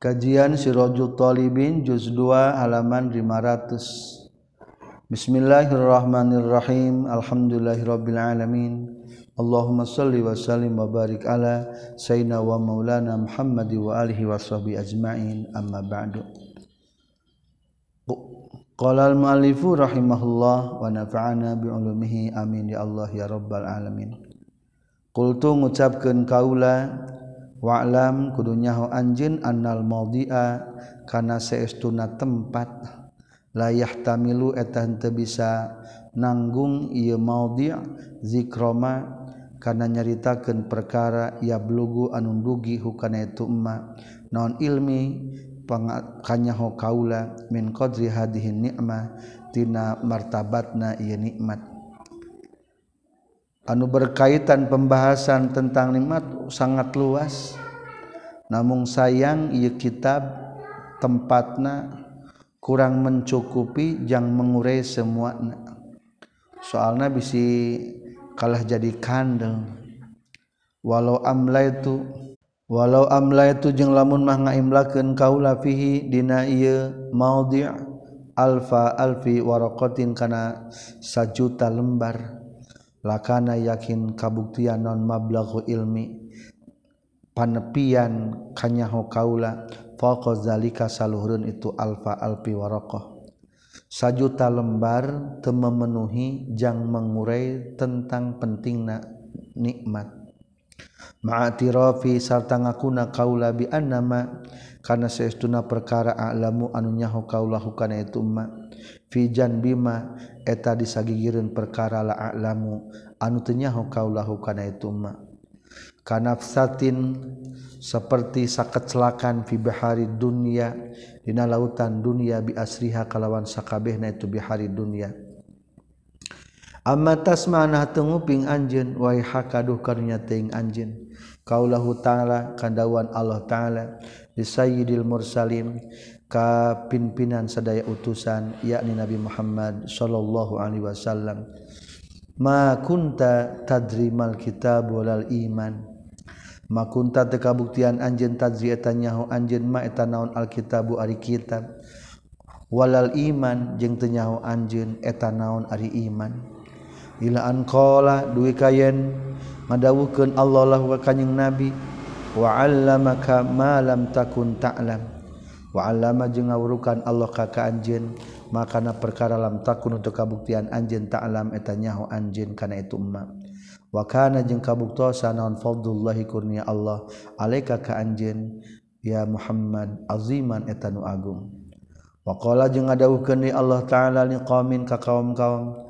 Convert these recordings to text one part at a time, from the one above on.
Kajian Sirojul Talibin Juz 2 halaman 500 Bismillahirrahmanirrahim. Alhamdulillahirrabbilalamin Allahumma salli wa sallim wa barik ala Sayyidina wa maulana Muhammadi wa alihi wa sahbihi ajma'in. Amma ba'du. Qala al-mu'allifu rahimahullah wa nafa'ana bi'ulumihi amin ya Allah ya rabbal alamin. Qultu ngucapkeun kaula walam kudunyahu anjin annal maudia kana seestuna tempat. Layah tamilu eta teu bisa nanggung ieu maudi zikroma kana nyaritakeun perkara ya blugu anu dugi hukana itu emma. Non ilmi kanyaho kaula min qadri hadhihi ni'mah tina martabatna ieu nikmat. anu berkaitan pembahasan tentang nikmat sangat luas. Namun sayang ia kitab tempatna kurang mencukupi yang mengurai semua soalnya bisi kalah jadi kandel. Walau amla itu walau amla itu jeng lamun mah ngaimlakeun kaula fihi dina ieu maudhi' alfa alfi waraqatin kana sajuta lembar. lakana yakin kabuktian non mablagu ilmi. Panepian kanyaho kaula. Faqo zalika saluhurun itu alfa alpi waraqah sajuta lembar tememenuhi jang mengurai tentang pentingna nikmat. Ma'atirafi sarta ngakuna kaula bi annama kana saestuna perkara a'lamu anu nyaho kaula hukana itu ma. Fi janbima eta disagigireun perkara la'alamu anu tenyahu kaulahu kana itu ma kanafsatin seperti sakecelakan fi bahari dunya. Dina lautan dunya bi asriha kalawan sakabehna itu bihari dunya. Amma tasma'na tenguping anjeun wa hakaduh karunya teuing anjeun. Kaulahu ta'ala kandawan Allah ta'ala di sayyidil mursalin. Ka pimpinan sadaya utusan yakni Nabi Muhammad sallallahu alaihi wasallam. Ma kunta tadrimal kitab walal iman. Ma kunta teu kabuktian anjeun tadri eta nyaho anjeun ma eta naon alkitabu ari kitab. Walal iman jeung teu nyaho anjeun eta naon ari iman. Ila an qala duwi kayen madawuhkeun Allah lahu ka kanjing nabi wa 'allamaka ma lam takun ta'lam waalama jeung ngawurukan Allah kakak anjin makana perkara lam takun untuk kabuktian anjin ta'lam eta nyaho anjin kana itu emma wa kana jeung kabuktosa naon fadlullahi kurnia Allah alaika ka anjin ya Muhammad aziman eta nu agung. Waqala jeung ngadawuhkeun Allah taala liqaumin ka kaum-kaum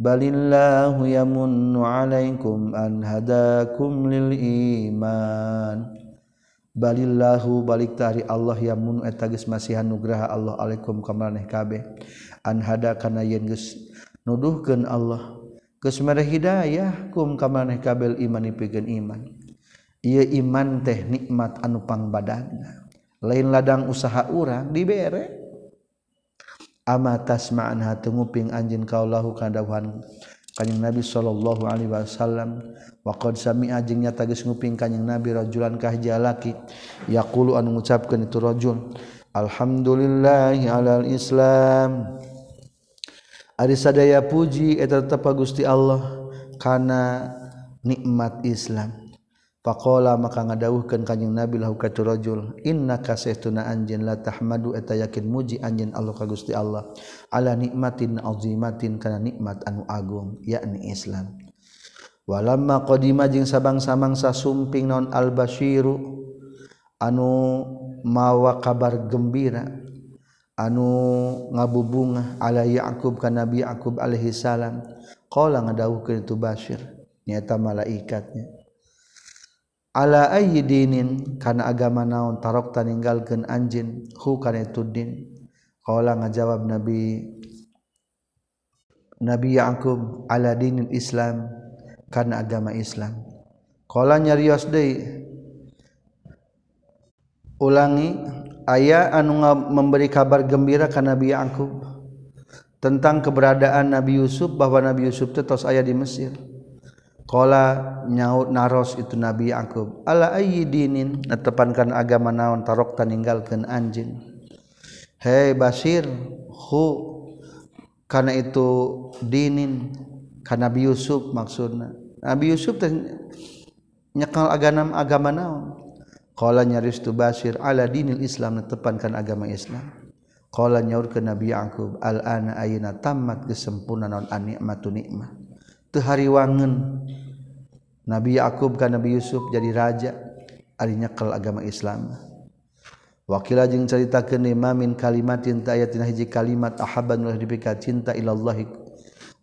balillahu yamunnu alaikum an hadakum lil iman. balillahu balik tari Allah ya mun etagis masihan nugraha Allah alaikum kamaneh kabeh. An hada kana yen geus nuduhkeun Allah geus mere hidayah kum kamaraneh kabel iman pikeun iman. Ieu iman teh nikmat anu pangbadagna lain ladang usaha urang dibere. Ama tasma'an hatunguping anjeun kaulahu kadawuhan. kanyang Nabi Shallallahu Alaihi Wasallam waqad sami'a jeung nyata geus nguping kanyang Nabi rajulan kahja laki yaqulu anu ngucapkeun itu rajul. Alhamdulillahi alal islam. Ari sadaya puji eta tetep Gusti Allah kana nikmat Islam. Pakola maka ngadawuhkeun kanyang Nabi lahu katurajul inna kasehuna anjin la tahmadu eta yakin muji anjin Allah ka Gusti Allah ala nikmatin azimatin kana nikmat anu agung yakni Islam. Walamma qadima jeung sabang-samangsa sumping non al-basyiru anu mawa kabar gembira anu ngabubungah ala Yaqub ka Nabi Yaqub alaihi salam. Qala ngadauhkeun itu Basyir nyata malaikatnya. Ala ayyi dinin kana agama naon tarok taninggalkeun anjeun hu kana itu din? Qala ngajawab Nabi Nabi Yaqub ala dinil Islam karena agama Islam. Kolanya rios deui ulangi ayat anu memberi kabar gembira ka Nabi Yakub tentang keberadaan Nabi Yusuf bahwa Nabi Yusuf itu tos ayah di Mesir Kala nyaut naros itu Nabi Yakub. Ala ayyi dinin netepankan agama naon tarokta ninggalkeun anjing. Hei Basir, hu karena itu dinin karena Nabi Yusuf maksudna. Nabi Yusuf teh nyekal agama agama naon. Kala nyaris tu Basir ala dinil Islam netepankan agama Islam. Kala nyaur ke Nabi Yakub al ana ayina tamat kesempurna naon nikmatu nikmah tehariwangen Nabi Yakub kan Nabi Yusuf jadi raja. Arinya kel agama Islam. Wakila jeung caritakeun mamin kalimatin ta ayatina hiji kalimat ahaban ulah dipika cinta ila Allah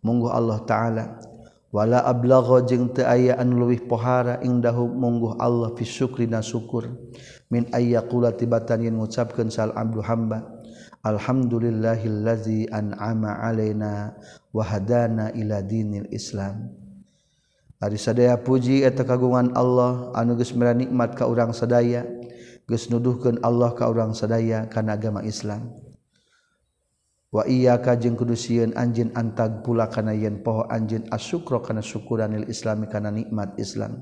munggu Allah taala. Wala ablagha jeung teu aya anu leuwih pohara indahu munggu Allah fi syukrina syukur min ayyaqula tibatan yen ngucapkeun sal abdu hamba. Alhamdulillahillazi an'ama alaina wa hadana ila dinil Islam. Ari sadaya puji eta kagungan Allah anu geus nikmat ka urang sadaya, geus nuduhkeun Allah ka urang sadaya kana agama Islam. Wa iyyaka jeung kudu sieun anjeun antag pula kana yen poho anjeun asyukra kana syukuranil Islami kana nikmat Islam.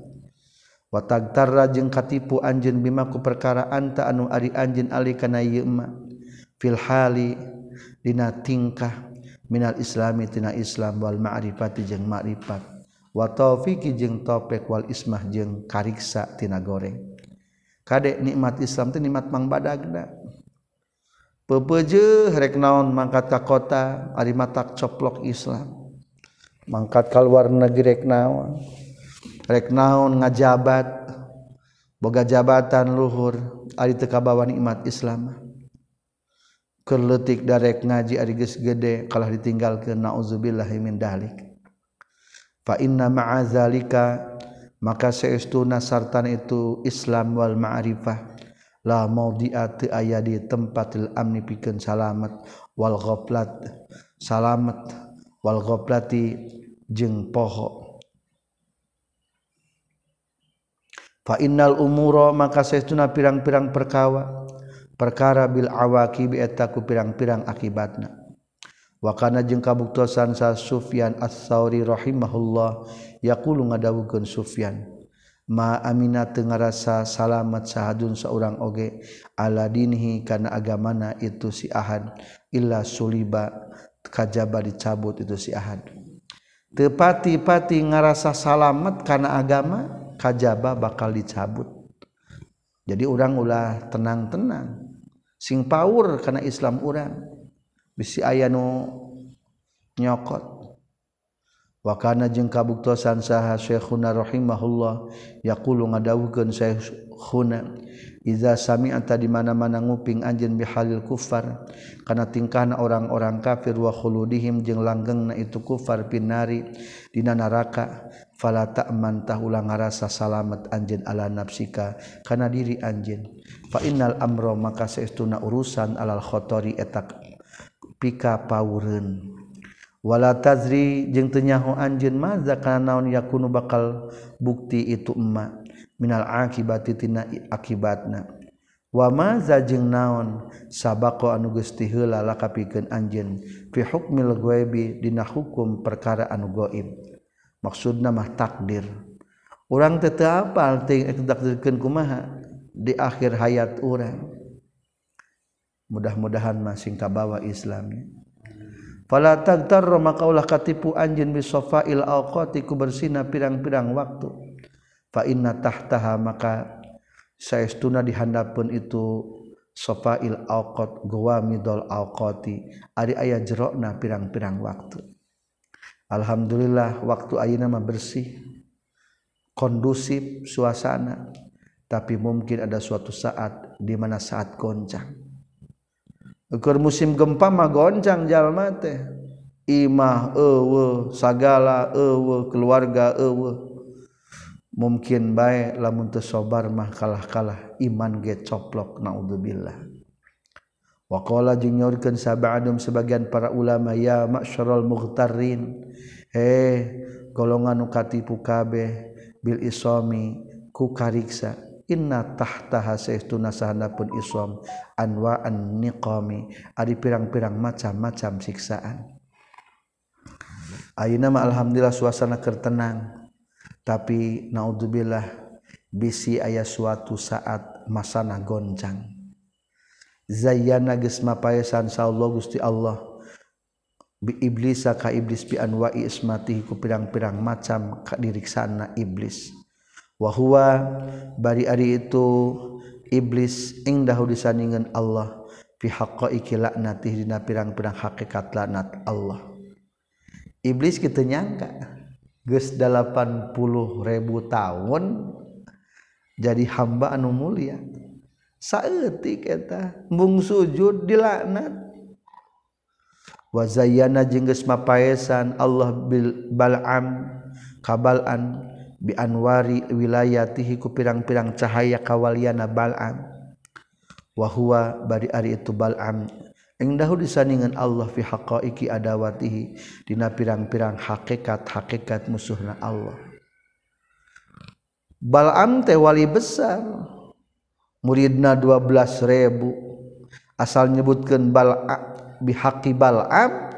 Wa tagtarra jeung katipu anjeun bima ku perkara anta anu ari anjeun ali kana ieu mah filhali dina tingkah minal islami tina islam wal ma'rifati jeung ma'rifat. Wa taufiqi jeung taufik wal ismah jeung kariksa tina goreng. Kadek nikmat islam teh nikmat mang badagna. Pepeje rek naon mangkat ka kota ari matak coplok islam. Mangkat ka luar negeri rek naon. Rek naon ngajabat. Boga jabatan luhur ari teu kabawa nikmat islam. keletik darek ngaji ari gede kalah ditinggal ke min dalik fa inna ma'azalika maka saestuna sartan itu Islam wal ma'rifah. La maudhi'a teu aya di tempatil amni pikeun salamet wal ghaflat. Salamet wal ghaflati jeung poho. Fa innal umura maka saestuna pirang-pirang perkawa. perkara Bil awaki bietaku pirang-pirang akibatna. Wakana jeung kabuktosan sa Sufyan as-Sauri rahimahullah yaqulu ngadawukeun Sufyan ma amina teu ngarasa salamat sahadun seorang oge ala dinhi kana agamana itu si Ahad illa suliba kajaba dicabut itu si Ahad. Teu pati-pati ngarasa salamat kana agama kajaba bakal dicabut. jadi orang ulah tenang-tenang. Sing power karena Islam orang bisi aya nu nyokot. Wakana jeung kabuktosan saha Syekhuna rahimahullah yaqulu ngadawukeun Syekhuna iza sami'ata di mana-mana nguping anjeun bihalil kufar kana tingkahna orang-orang kafir wa khuludihim jeung langgengna itu kufar pinari dina neraka fala ta'man tahula ngarasa salamet anjeun ala nafsika kana diri anjeun fa innal amra maka saestuna urusan alal khotori etak pika paureun. Wala tazri jeung teu nyaho anjeun maza kana naon yakunu bakal bukti itu emma minal akibati tina akibatna. Wa maza jeung naon sabaqo anu geus tiheula lakapikeun anjeun fi hukmil ghaibi dina hukum perkara anu gaib maksudna mah takdir. Teu apal teh takdirkeun kumaha? Di akhir hayat urang. Mudah-mudahan masing kabawa Islamnya fala tagtar maka ulah katipu anjeun bi safail awqati ku bersina pirang-pirang waktu. Tahtaha maka sayaestuna dihandapun itu sofail alqt gowa midol alqoti ari ayah jerokna pirang-pirang waktu Alhamdulillah waktu a nama bersih kondusif suasana. Tapi mungkin ada suatu saat di mana saat goncang. Ukur musim gempa mah goncang jalmate imah sagala keluarga mungkin baik lamun teu sabar mah kalah-kalah iman ge coplok naudzubillah Wakola jeng nyorkan sabaadum sebagian para ulama ya maksarol muhtarin. Eh, golongan nukatipu kabeh bil isomi ku kariksa. Inna tahtaha sehtuna sahana pun isom anwaan niqami. Adi pirang-pirang macam-macam siksaan. Ayeuna mah alhamdulillah suasana kertenang. Tapi naudzubillah bisi ayah suatu saat masanah goncang. Zayyana geus mapaesan Allah Gusti Allah. Bi iblis ka iblis bi anwa'i ismatihi ku pirang-pirang macam kadiriksana iblis. Wa huwa bari ari itu iblis indahu disandingan Allah. Fi haqqaiqi laknatih dina pirang-pirang hakikat laknat Allah. Iblis kita nyangka geus 80 ribu tahun jadi hamba anu mulia saeutik eta mung sujud dilaknat. Wazayana jengges mapaesan Allah bil bal'am kabalan bi anwari wilayatihi ku pirang-pirang cahaya kawaliana bal'am. Wa huwa bari ari itu bal'am. Engdahu disandingan Allah fi haqaiqi adawatihi dina pirang-pirang hakikat-hakikat musuhna Allah. Bal'am teh wali besar. muridna 12.000 asal nyebutkan bala bihaqi balam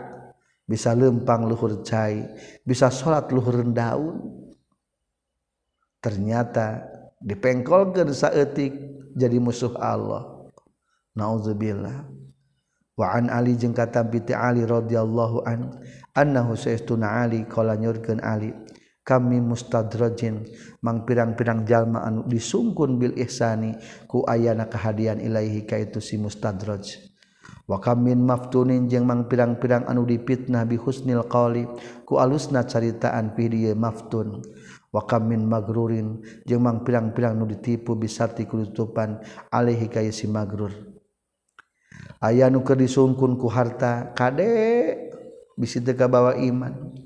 bisa lempang luhur cai bisa salat luhur daun. Ternyata dipengkolkan saetik jadi musuh Allah. Naudzubillah wa an ali jeung kata bi Ali radhiyallahu an annahu sayyiduna Ali qala nyurkeun Ali kami mustadrajin mang pirang-pirang jalma anu disungkun bil ihsani ku ayana kehadian ilaihi kaitu si mustadraj. Wa kamin maftunin jeung mang pirang-pirang anu dipitnah bi husnil qali ku alusna caritaan fi dieu maftun. Wa kamin magrurin jeung mang pirang-pirang nu ditipu bisarti kulutupan alaihi ka si magrur. Aya nu keur disungkun ku harta kade bisi teu kabawa iman.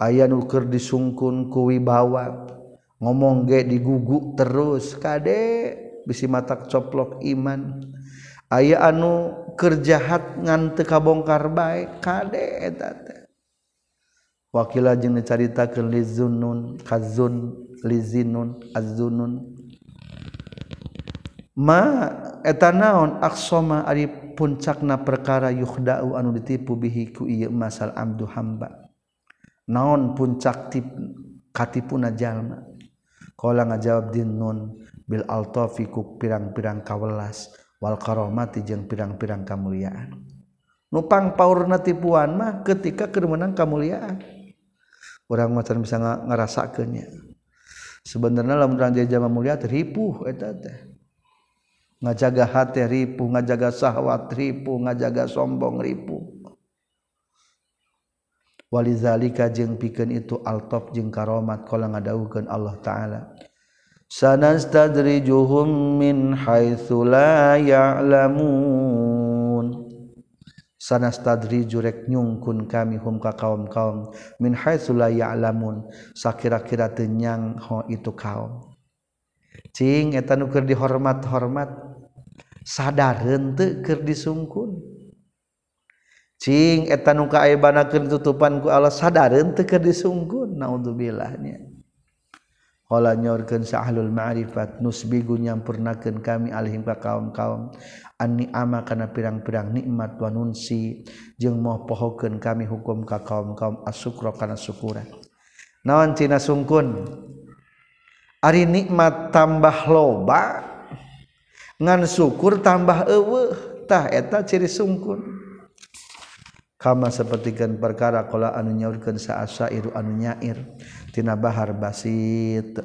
aya nuker disungkun kuwi bawa ngomong ge digugu terus kadek bisi mata coplok iman. Aya anu kerjahat ngan teu kabongkar baik kadek eta teh? Wakila jeung dicaritakeun lizunun kazun lizinun azunun ma eta naon? Aksoma ari puncakna perkara yukhda'u anu ditipu bihi ku ieu masal amdu hamba. naon puncak katipuna jalma Kala ngajawab din nun bil altofiku pirang-pirang kawelas wal karomati jeung pirang-pirang kamuliaan. Nupang paurna tipuan mah ketika kermenang kamuliaan. Orang macan bisa ngerasakannya. Sebenarnya lamun orang dia jama mulia ripuh eta teh. Ngajaga hati ripuh, ngajaga sahwat ripuh, ngajaga sombong ripuh. walizalika jeung pikeun itu altop jeung karomat kala ngadawukeun Allah taala. Sanastadrijuhum min haitsu la ya'lamun. Sanastadriju rek nyungkun kami hum ka kaum-kaum min haitsu la ya'lamun. Sakira-kira teu nyang ho itu kaum. Cing eta nu keur dihormat-hormat sadar teu keur disungkun. cing etan nu banakeun tutupan ku Allah sadareun teu keur disungkun naudzubillah Kala nyorkeun sahlul ma'rifat nusbigu nyampurnakeun kami alihim ka kaum-kaum anni ama kana pirang-pirang nikmat wa nunsi jeung moh pohokeun kami hukum ka kaum-kaum asyukra kana syukuran. Naon cina sungkun? Ari nikmat tambah loba ngan syukur tambah eueuh tah eta ciri sungkun. Kama sapertikeun perkara qala anu nyaurkeun sa asairu anu nyair tina bahar basit.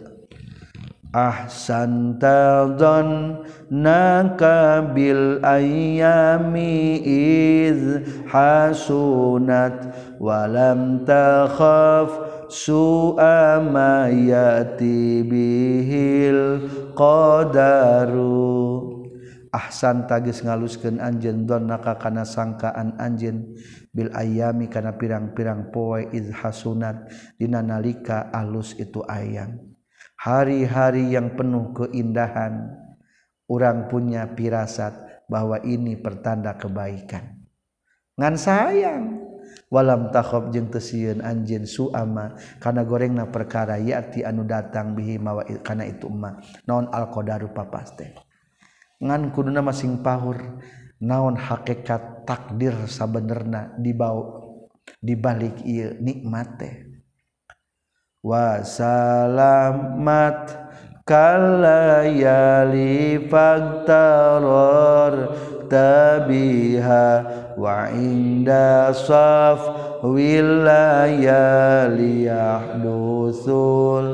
Ahsanta naka bil ayami iz hasunat walam takhaf su'a ma yati bihil qadaru. Ahsan tagis ngaluskeun anjeun donnaka kana sangkaan anjeun Bil ayami kana pirang-pirang poe iz hasunat dina nalika alus itu ayam. Hari-hari yang penuh keindahan orang punya pirasat bahwa ini pertanda kebaikan. Ngan sayang walam takhob jeung teu sieun anjeun suama kana gorengna perkara yati anu datang bihi mawa kana itu emma naon al qadaru papaste ngan kuduna masing pahur naon hakikat takdir sabenerna dibau dibalik ieu nikmat teh? Wasalamat kalayali faktaror tabiha wa inda saf wilayali yahdusul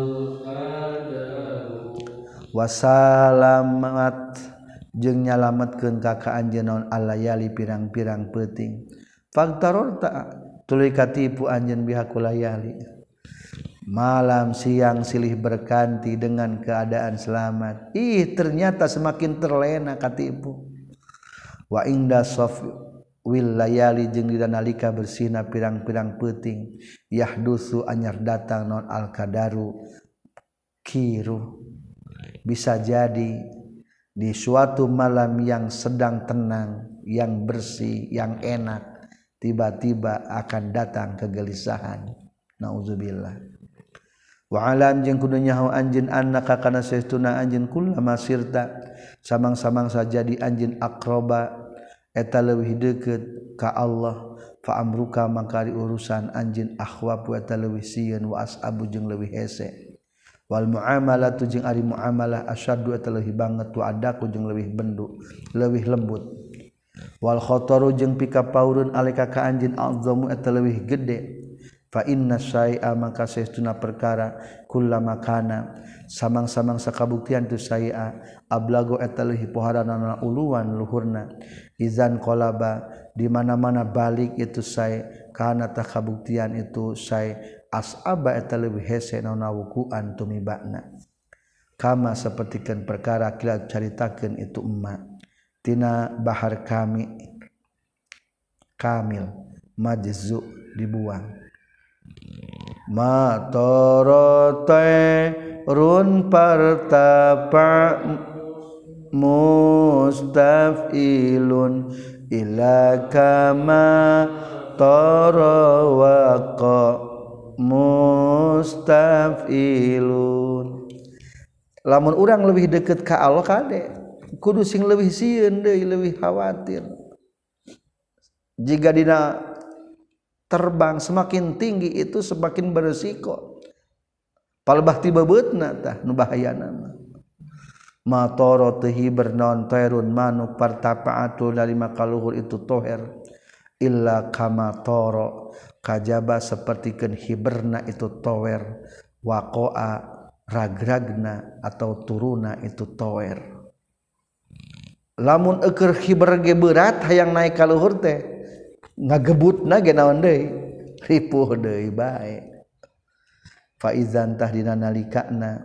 wasalamat jeung nyalametkeun ka anjeun naon alayali pirang-pirang peuting. Faktaror ta tuluy katipu anjeun biha kulayali malam siang silih berganti dengan keadaan selamat. Ih ternyata semakin terlena katipu. Wa inda sof wil layali jeung dina nalika bersihna pirang-pirang peuting. Yahdusu anyar datang non al kadaru kiru. Bisa jadi di suatu malam yang sedang tenang, yang bersih, yang enak, tiba-tiba akan datang kegelisahan. Nauzubillah. Wa alam jeung kudunya hau anjeun annaka kana saestuna anjeun kullama sirta samang-samang saja di anjeun akroba eta leuwih deukeut ka Allah fa amruka mangkari urusan anjeun akhwab wa eta leuwih sieun wa ashabu jeung leuwih hese wal muamalah tujeng ari muamalah asyaddu eta leuwih banget wa adaku jeng leuwih bendu leuwih lembut. Wal khataru jeung pika paurun alika ka anjeun azamu eta leuwih gede. Fa inna syai'a maka saestuna perkara kullama kana samang-samang sakabuktian tu syai'a ablago eta leuwih poharana uluan luhurna. Izan kolaba di mana-mana balik itu saya karena takabuktian itu saya asaba eta leuwih hese naonawukuan tumibakna kama sapertikeun perkara kila caritakeun itu emma. Tina bahar kami kamil majzu dibuang. Ma matorote run partapa mustafilun ila kama tarawaqa mustafilun. Lamun orang lebih deket ka Allah kade kudu sing lebih sieun deui lebih khawatir. Jika dina terbang semakin tinggi itu semakin beresiko. Palbah tiba beutna tah nu bahayana matoro tehi bernon tairun manuk partapaatu dari makaluhur itu toher illa kama toro. Kajaba seperti hiberna itu tower wakoa ragragna atau turuna itu tower. Lamun eker hiber berat hayang naik kaluhur teh ngagebut na naon deui? Ripuh deui bae. Faizan tahdina nalikana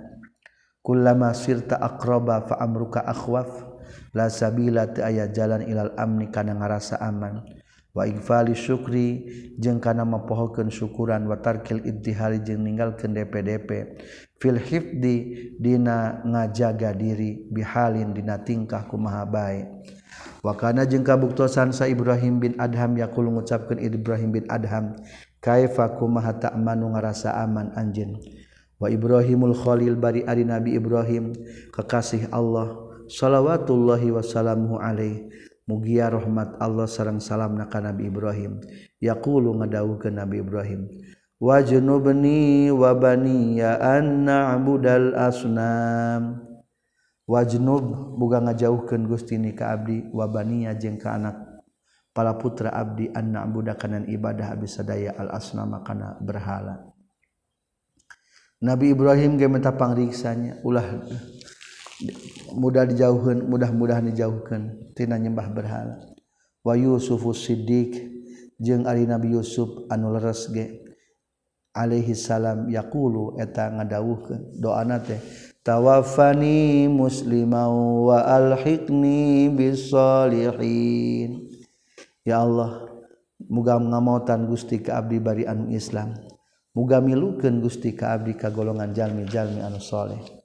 kullama sirta aqraba fa amruka akhwaf la sabila ta aya jalan ilal amni kana ngarasa aman waingfali Syukri jeung kana mapohokeun syukuran watarkil ittihari jeung ninggalkeun DPDP fil hifdi dina ngajaga diri bihalin dina tingkah kumaha bae wakana jeung kabuktosan sa Ibrahim bin Adham yaqul ngucapkeun Ibrahim bin Adham kaifa kumaha ta'manu ngarasa aman anjeun? Wa Ibrahimul Khalil bari ari Nabi Ibrahim kekasih Allah salawatullahi wasallamu alaihi mugia rahmat Allah sarang salam na ka Nabi Ibrahim. Yaqulu ngadawuhkeun Nabi Ibrahim wa junubni wa bani ya an na'budal asnam. Wajnub boga ngajauhkeun Gusti ni ka abdi wa baniya jeung ka anak. Para putra abdi an na'budu kana ibadah abdi sadaya al asnama kana berhala. Nabi Ibrahim ge minta pangriksanya ulah mudah dijauhkan mudah-mudahan dijauhkan. Tina nyembah berhala. Wa Yusufu Siddiq jeung ari Nabi Yusuf anu leres ge. Alaihi salam yaqulu eta ngadawuhkeun. Doana teh tawafani muslimau wa alhiqni bisolihin ya Allah muga ngamautan Gusti ka abdi bari anu Islam. Muga milukeun Gusti ka abdi ka golongan jalmi-jalmi anu saleh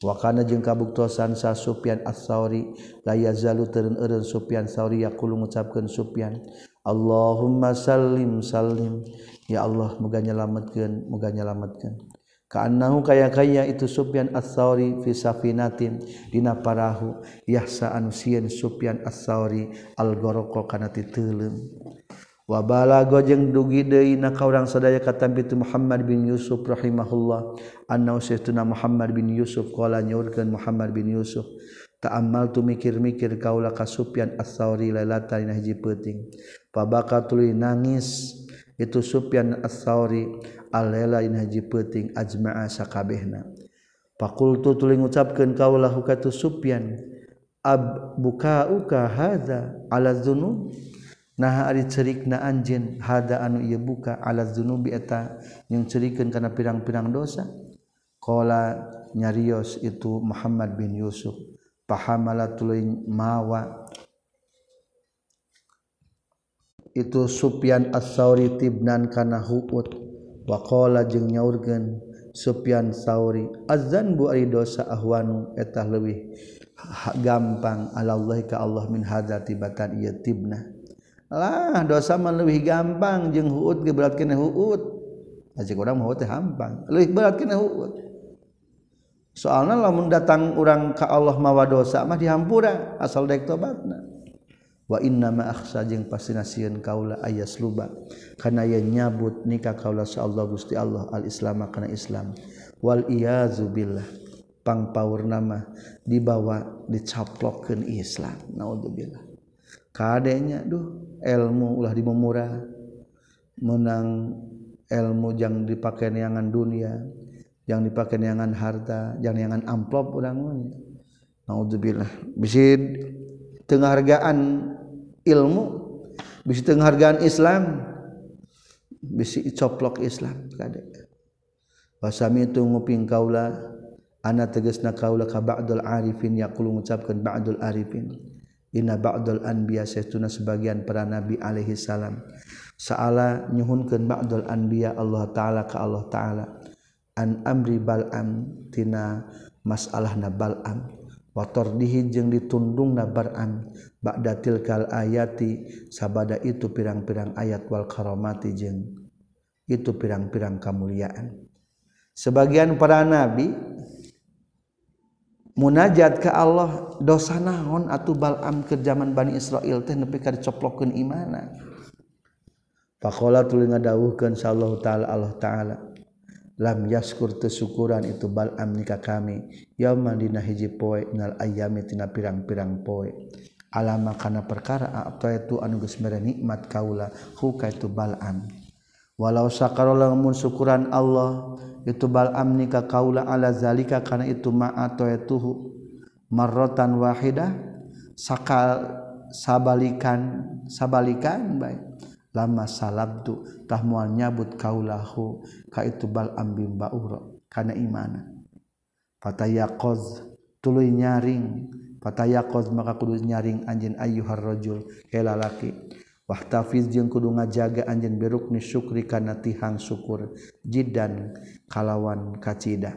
wakana jeung kabuktosan sa Sufyan Ats-Tsauri la yazalu teureun eureun Sufyan Tsauri yaqulu ngucapkeun Sufyan Allahumma sallim sallim. Ya Allah muga nyelametkeun muga nyelametkeun. Kaannahu kaya kaya itu Sufyan As-Sauri fi safinatin dina parahu yahsa anu sieun Sufyan As-Sauri al-gharqa kana titeuleum wabala gojeng dugi deui na ka urang sadaya katam pitu Muhammad bin Yusuf rahimahullah. Anna usaituna Muhammad bin Yusuf qala nyaurkeun Muhammad bin Yusuf. Ta'ammal tu mikir-mikir kaula ka Sufyan ats-Tsauri lailatan dina hiji peuting. Pabaka tuluy nangis itu Sufyan ats-Tsauri alela dina hiji peuting ajma'a sakabehna. Pakultu tuluy ngucapkeun kaula hukatu Sufyan ab buka uka hadza ala dzunub nah ari cerik na anjin hada anu ieu buka ala dzunubi eta yang cerikeun kana pirang-pirang dosa. Qala nyarios itu Muhammad bin Yusuf pahamala tuluy mawa. Itu Sufyan As-Sauri tibnan kana huut wa qala jeung nyaurkeun Sufyan Sauri azan bu ari dosa ahwanu eta leuwih gampang ala Allah ka Allah min hadza tibatan ieu tibna. lah dosa meluhi gampang jeung huut ge berat kena huut aja urang huud teh hampang leuwih berat kena huut. Soalnya lamun datang orang ke Allah mawa dosa mah dihampura asal daek tobatna. Wa inna ma akhsa jeung pastina sieun kaula ayas luba. Kana yen nyabut nikah kaula sa Allah Gusti Allah al Islam kana Islam. Wal iyazu billah pangpaurna mah dibawa dicaplokkeun Islam. Naudzubillah kadenya Duh ilmu ulah dimurah menang ilmu yang dipakai neangan dunia yang dipakai neangan harta yang neangan amplop urangnya naudzubillah bisi tenghargaan ilmu bisi tenghargaan Islam bisi coplok Islam kade wasami itu nguping kaula ana tegasna kaula ka ba'dul arifin yaqulu ngucapkeun ba'dul arifin. Ina ba'dul anbiya saytuna sebagian para nabi alaihi salam. Sa'ala nyuhunkeun ba'dul anbiya Allah taala ka Allah taala. An amri bal'am tina masalahna bal'am wa tardihi jeung ditundungna bar'am ba'da tilkal ayati sabada itu pirang-pirang ayat wal karamati jeung itu pirang-pirang kamuliaan. Sebagian para nabi munajat ke Allah dosa naon atau balam ke zaman Bani Israel teh nepi ka dicoplokeun imana. Faqala tuluy ngadawuhkeun sallallahu taala Allah taala lam yaskur tesyukuran itu balam nikah kami yauman dina hiji poe nal ayami tina pirang-pirang poe. Alama kana perkara atau itu anu geus mere nikmat kaula hu ka itu balam. walau sakaramun syukuran Allah itu balam nikah kaula ala zalika kana itu ma'atuhu marrotan wahidah sakal sabalikan sabalikan baik. Lama salabtu tah moal nyabut kaulahu ka itu balam bimba uro kana imana. Fatayaqaz tuluy nyaring. Fatayaqaz maka kudu nyaring anjin ayyuhar rajul kelalaki Wahtafiz jeung kudu ngajaga anjeun birukni syukri kana tihang syukur jiddan kalawan kacida.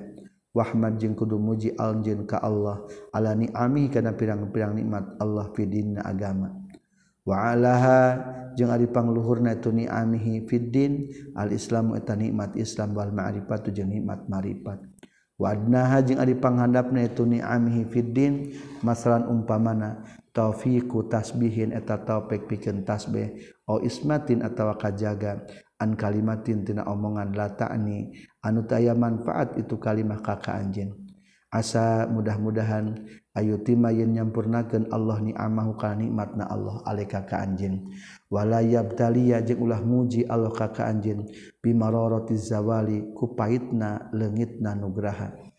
Wahmad jeung kudu muji anjeun ka Allah ala ni'ami kana pirang-pirang nikmat Allah fi dinna agama. Wa alaha jeung ari pangluhurna tu ni'amihi fid din al-Islam eta nikmat Islam wal ma'rifatu jeung nikmat ma'rifat. Wa adnaha jeung ari panghandapna tu ni'amihi fid din masalan umpamana taufiku tasbihin eta taufik pikeun tasbih. Au ismatin atawa kajaga. An kalimatin tina omongan la ta'ni anu taya manfaat itu kalimah kaka anjeun. Asa mudah-mudahan ayu tima yen nyampurnakeun Allah ni'amahu kana nikmatna Allah alaika ka anjeun. Wala yabtaliya jeung ulah muji Allah ka ka anjeun bimararatiz zawali ku paitna leungitna nugraha.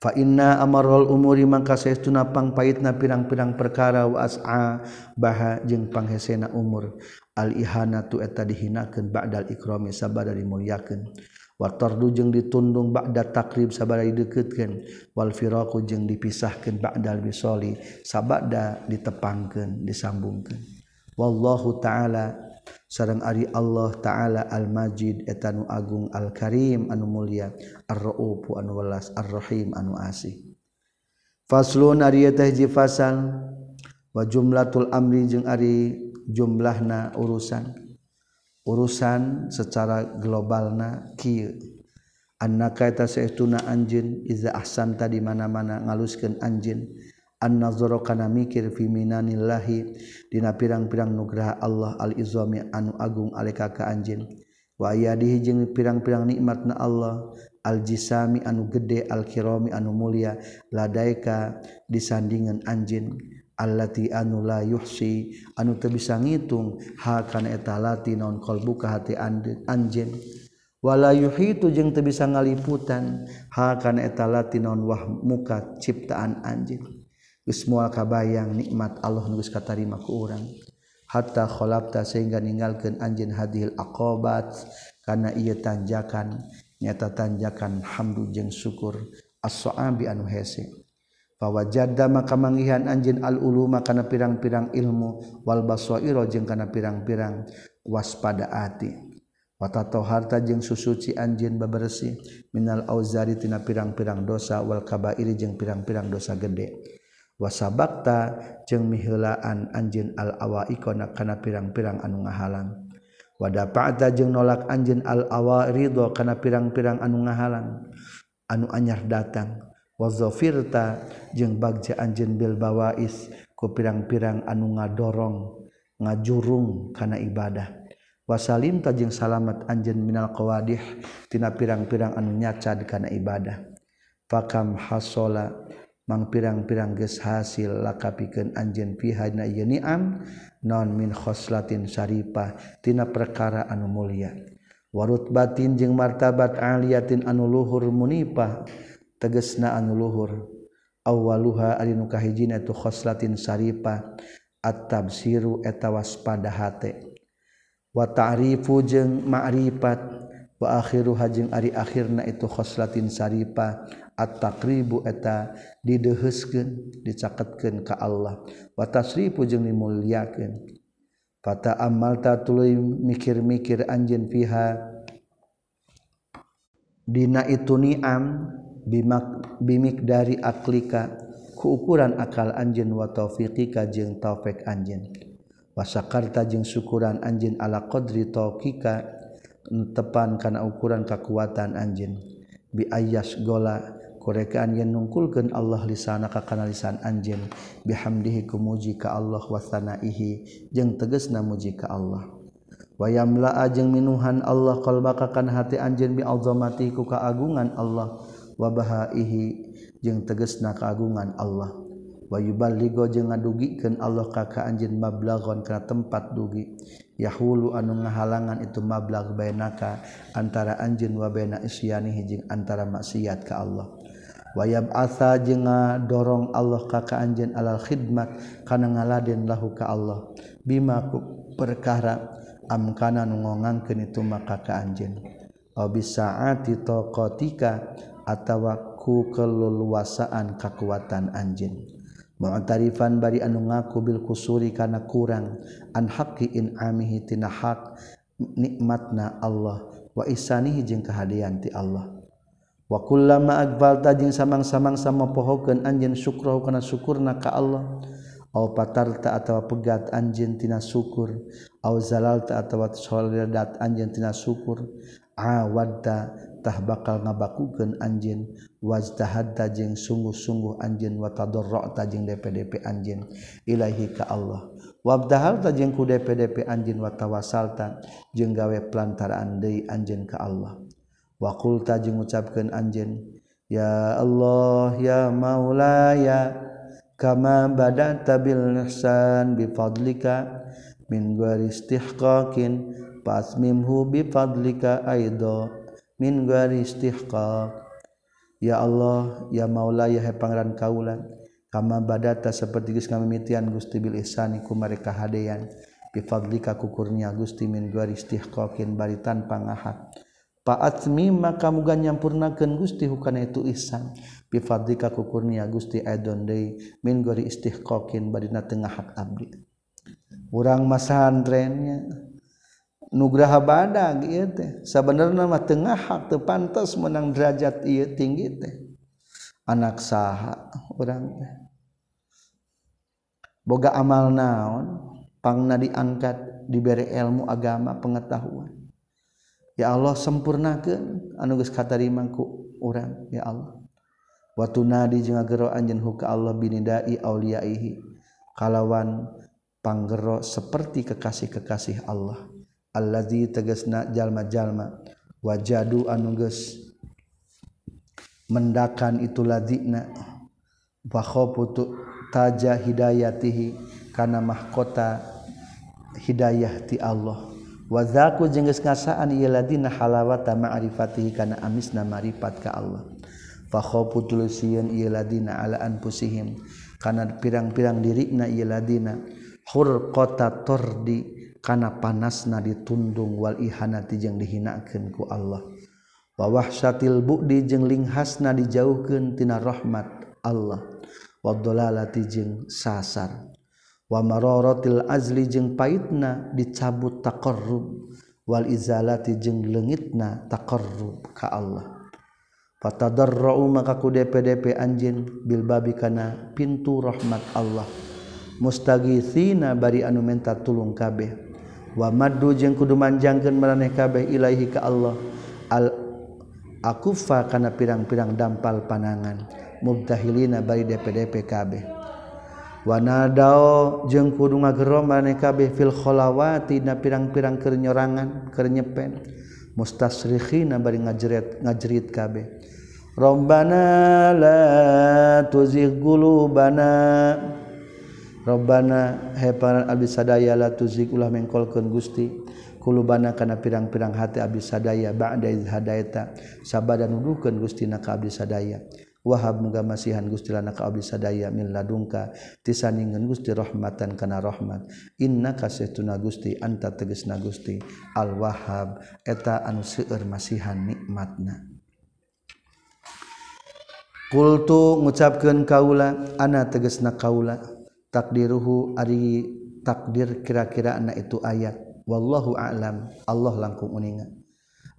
fa inna amarul umuri mangka saestuna pangpaitna pirang-pirang perkara wa as'a baha jeung panghesena umur. Al ihanatu eta dihinakeun ba'dal ikrami sabada dimuliakeun. Wa tardu jeung ditundung ba'da takrib sabada dideukeutkeun wal firaqu jeung dipisahkeun ba'dal bisoli sabada ditepangkeun disambungkeun. Wallahu taala sarang Ari Allah ta'ala al-majid etanu Agung al-karim anu mulia arroupu anu welas arrohim anu asih. Faslun ari teh hiji fasal wa jumlatul amri jeung ari jumlahna urusan. Urusan secara globalna kieu. Annaka eta saestuna anjeun iza ahsanta di mana-mana ngaluskeun anjeun. nazoro kana mikir fiminanillahi dina pirang-pirang nugraha Allah al-izami anu agung alika ka anjin wa ayadihi jeung pirang-pirang nikmatna Allah al-jisami anu gede al-kirami anu mulia ladaika disandingan anjin allati anu la yuhsi anu teu bisa ngitung ha kana eta lati naon qalbuka hati anjeun wala yuhitu jeung teu bisa ngaliputan ha kana eta lati naon wah muka ciptaan anjin semua kabayang nikmat Allah nugus katarima ku urang hatta kholapta sehingga ninggalkan anjin hadil akobat karena ia tanjakan nyata tanjakan hamdu jeng syukur as-so'abi anu hese Fawajadda maka mangihan anjin al-uluma kana pirang-pirang ilmu wal baswairo jeng kana pirang-pirang waspada ati. Watato harta jeung susuci anjin babersih minal auzari tina pirang-pirang dosa wal kabairi jeung pirang-pirang dosa gede. wasabakta jeung mihelaan anjin al-awaikona kana pirang-pirang anu ngahalang. Wadapa'ta jeung nolak anjin al-awa ridho kana pirang-pirang anu ngahalang. Anu anyar datang. Wazofirta jeung bagja anjin bil bawais ku pirang-pirang anu ngadorong ngajurung kana ibadah. Wasalimta jeung salamat anjin minal qawadih tina pirang-pirang anu nyacad kana ibadah. Fakam hasola mang pirang-pirang ges hasil lakapikeun anjen pihana yeniam non min khoslatin syarifah tina perkara anu mulia. Warut batin jeung martabat aliyatin anu luhur munipah tegesna anu luhur. Awaluha ari nu kahijina tu khoslatin syarifah at-tabsiru eta waspada hate. Wa ta'rifu jeung ma'rifat wa akhiru hajing ari akhirna itu khoslatin syarifah takribu eta didehesken dicaketken ke Allah. Watasripu jeung dimuliakan fata amalta tuluy mikir-mikir anjen fiha. Dina itu ni'am bimak bimik dari aklika kuukuran akal anjen wa taufiqika jeung taufik anjen wasakarta jeung syukuran anjen ala qadri tauqika tepan kana ukuran kekuatan anjen bi ayas gola kurekaan yang nungkulkan Allah lisana ka kana lisan anjen bihamdihi kumuji ka Allah wa sanaihi jeung tegasna muji ka Allah. Wa yamla'a jeung minuhan Allah qalbaka kan hati anjen bi azamati ku kaagungan Allah. Wa bahaihi jeung tegasna kaagungan Allah. Wa yuballigho jeung ngadugikeun Allah ka ka anjeun mablaghon kana tempat dugi. Yahulu anu ngahalangan itu mablagh bainaka antara anjeun wa baina isyanihi jeung antara maksiat ka Allah. wayab asa je nga dorong Allah kaka anjen alal khidmat kana ngaladen lahu ka Allah. Bimaku perkara amkana nungongang keni itu maka ka anjen aw bisaati taqatika atawa ku keluluasaan kekuatan anjeun. Mu'tarifan bari anu ngaku bil kusuri kana kurang an haqqi in amihi tina hak nikmatna Allah wa isanihi jeung kahadian ti Allah. wakullama akbalta jing samang-samang sama pohokeun anjeun syukra kana syukurna ka Allah. Au patarta atawa pegat anjeun tina syukur. Au zalalta atawa solidat anjeun tina syukur. Awadda tah bakal ngabakukeun anjeun. Wajtahadta jeung sungguh-sungguh anjeun. Wa tadarra'ta DPDP anjeun. Ilahi ka Allah. Wabdahalta jeung ku DPDP anjeun. Wa tawasalta jeung gawe pelantaraan deui anjeun ka Allah. Wakulta mengucapkan anjen ya Allah ya maulaya kama badan tabilsan bifadlika min istihqaqin pasmimhu bifadlika aido min istihqaq. Ya Allah ya maulaya he pangeran kaulan kama badata seperti geus ngamimitian Gusti bil ihsani ku mereka hadean bifadlika kukurnya Gusti min istihqaqin bari tanpa ngahak Paatmi maka muga nyampurnakeun Gusti hukana itu ihsan bi fadlika ku kurnia Gusti aidon deui min gori istihqaqin badina tengah hak abdi. Urang masandrenya nugraha badag ieu teh sabenerna mah tengah hak teu pantes menang derajat ieu tinggi teh. Anak saha urang teh. Boga amal naon pangna diangkat diberi ilmu agama pengetahuan ya Allah sempurnakan anuges katarimangku orang ya Allah. Watu nadi jeung agero anjeun ka Allah binidai auliyaihi. Kalawan panggero seperti kekasih-kekasih Allah. Allazi tegasna jalma-jalma. Wajadu anuges mendakan itu ladzina wa khafutu taja hidayatihi kana mahkota hidayah ti Allah. wazaku jengges ngasaan ialadina halawata ma'rifatihi kana amisna ma'rifat ka Allah. Fakhofu tulusieun ialadina ala anfusihim. Kana pirang-pirang dirina ialadina hurqata tordi kana panasna ditundung wal ihanati jeung dihinakeun ku Allah. Wa wahsyatil bu'di jeung linghasna dijauhkeun tina rahmat Allah. Wa dhalalati jeung sasar. wamarorotil azli jeung paitna dicabut takorrub wal izalati jeung lengitna takorrub ka Allah. Fatadarra'u maka ku DPDP anjin bil babi kana pintu rahmat Allah. Mustagithina bari anu menta tulung kabeh. Wa maddu jeung kudu manjangkeun maraneh kabeh ilahi ka Allah. Al akufa kana pirang-pirang dampal panangan. Mubtahilina bari DPDP kabeh. Wanadao jeung kudu ngagero maneh kabeh fil kholawati na pirang-pirang keur nyorangan keur nyepen. Mustasrikhina bari ngajret ngajrit kabeh. Rabbana la tuzigh qulubana. Rabbana he para abdi sadaya la tuzigh ulah mengkolkeun Gusti. Qulubana kana pirang-pirang hati abdi sadaya ba'da iz hadaita. Sabada nuduhkeun Gusti na ka abdi sadaya Wahab muga masihan Gusti lana ka abdi sadaya min ladungka tisaningan Gusti rahmatan kana rahmat. Inna kasetuna Gusti anta tegesna Gusti. Al Wahab eta anu seueur masihan nikmatna. Kultu ngucapkeun kaula ana tegesna kaula. Takdiruhu ari takdir kira-kira ana itu ayat. Wallahu a'lam Allah langkung uningan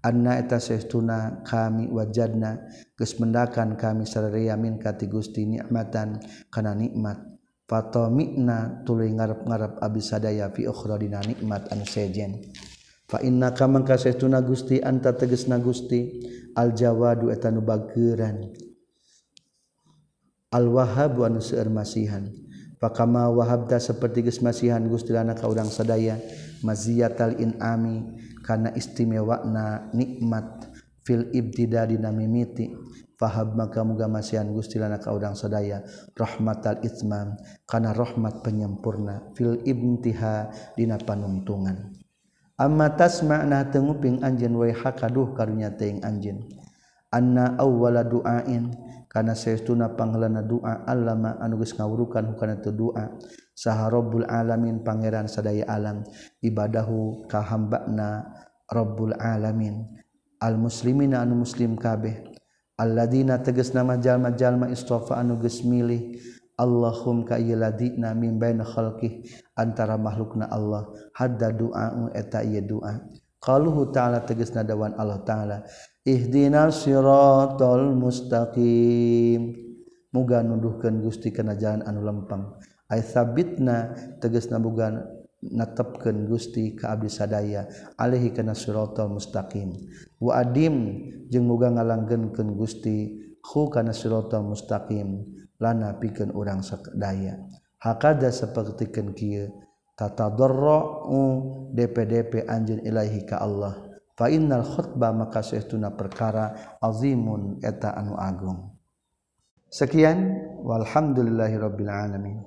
anna eta sehtuna kami wajadna geus mendakan kami sararea min ka ti Gusti nikmatan kana nikmat. Fatamina tuluy ngarep-ngarep abdi sadaya fi ukhra dina nikmat anu sejen. Fa inna ka mangka sehtuna Gusti anta tegesna Gusti al jawadu eta nu bageuran al wahhab anu seueur masihan. Pakama wahabda seperti geus masihan Gusti lana ka urang sadaya maziyatal inami kana istimewakna nikmat fil ibtida dina mimiti. Fahab maka muga masihan Gusti lana ka urang sadaya rahmatal itmam kana rahmat penyempurna fil ibtiha dina panuntungan. Amma tasma'na tenguping anjeun wa hakaduh karunya teuing anjeun. Anna awwala du'ain kana saestuna panghelana doa allama anu geus ngawurukan hukana teu doa saharobul alamin pangeran sadaya alam ibadahu kahambana Rabbul alamin. Al muslimina anu muslim kabeh. Alladzina tegas nama jalma-jalma istofa anu geus milih. Allahum ka ieu ladina min baina khalqih antara makhlukna Allah. Hadda doa eta ieu doa qaluhu ta'ala tegasna dawan Allah ta'ala ihdinas siratal mustaqim. Muga nuduhkeun Gusti kana jalan anu lempang sabitna teges nabugan natepken Gusti keabdi sadaya Alehi kana siratal mustaqim. Wadim jeung muga ngalanggenken Gusti khu kana siratal mustaqim lana pikeun urang sadaya. Hakada sapertikeun kieu tatadarra'u DPDP anjeun ilahi ka Allah. Fa innal khutbah maka saestuna perkara azimun eta anu agung. Sekian walhamdulillahirabbil alamin.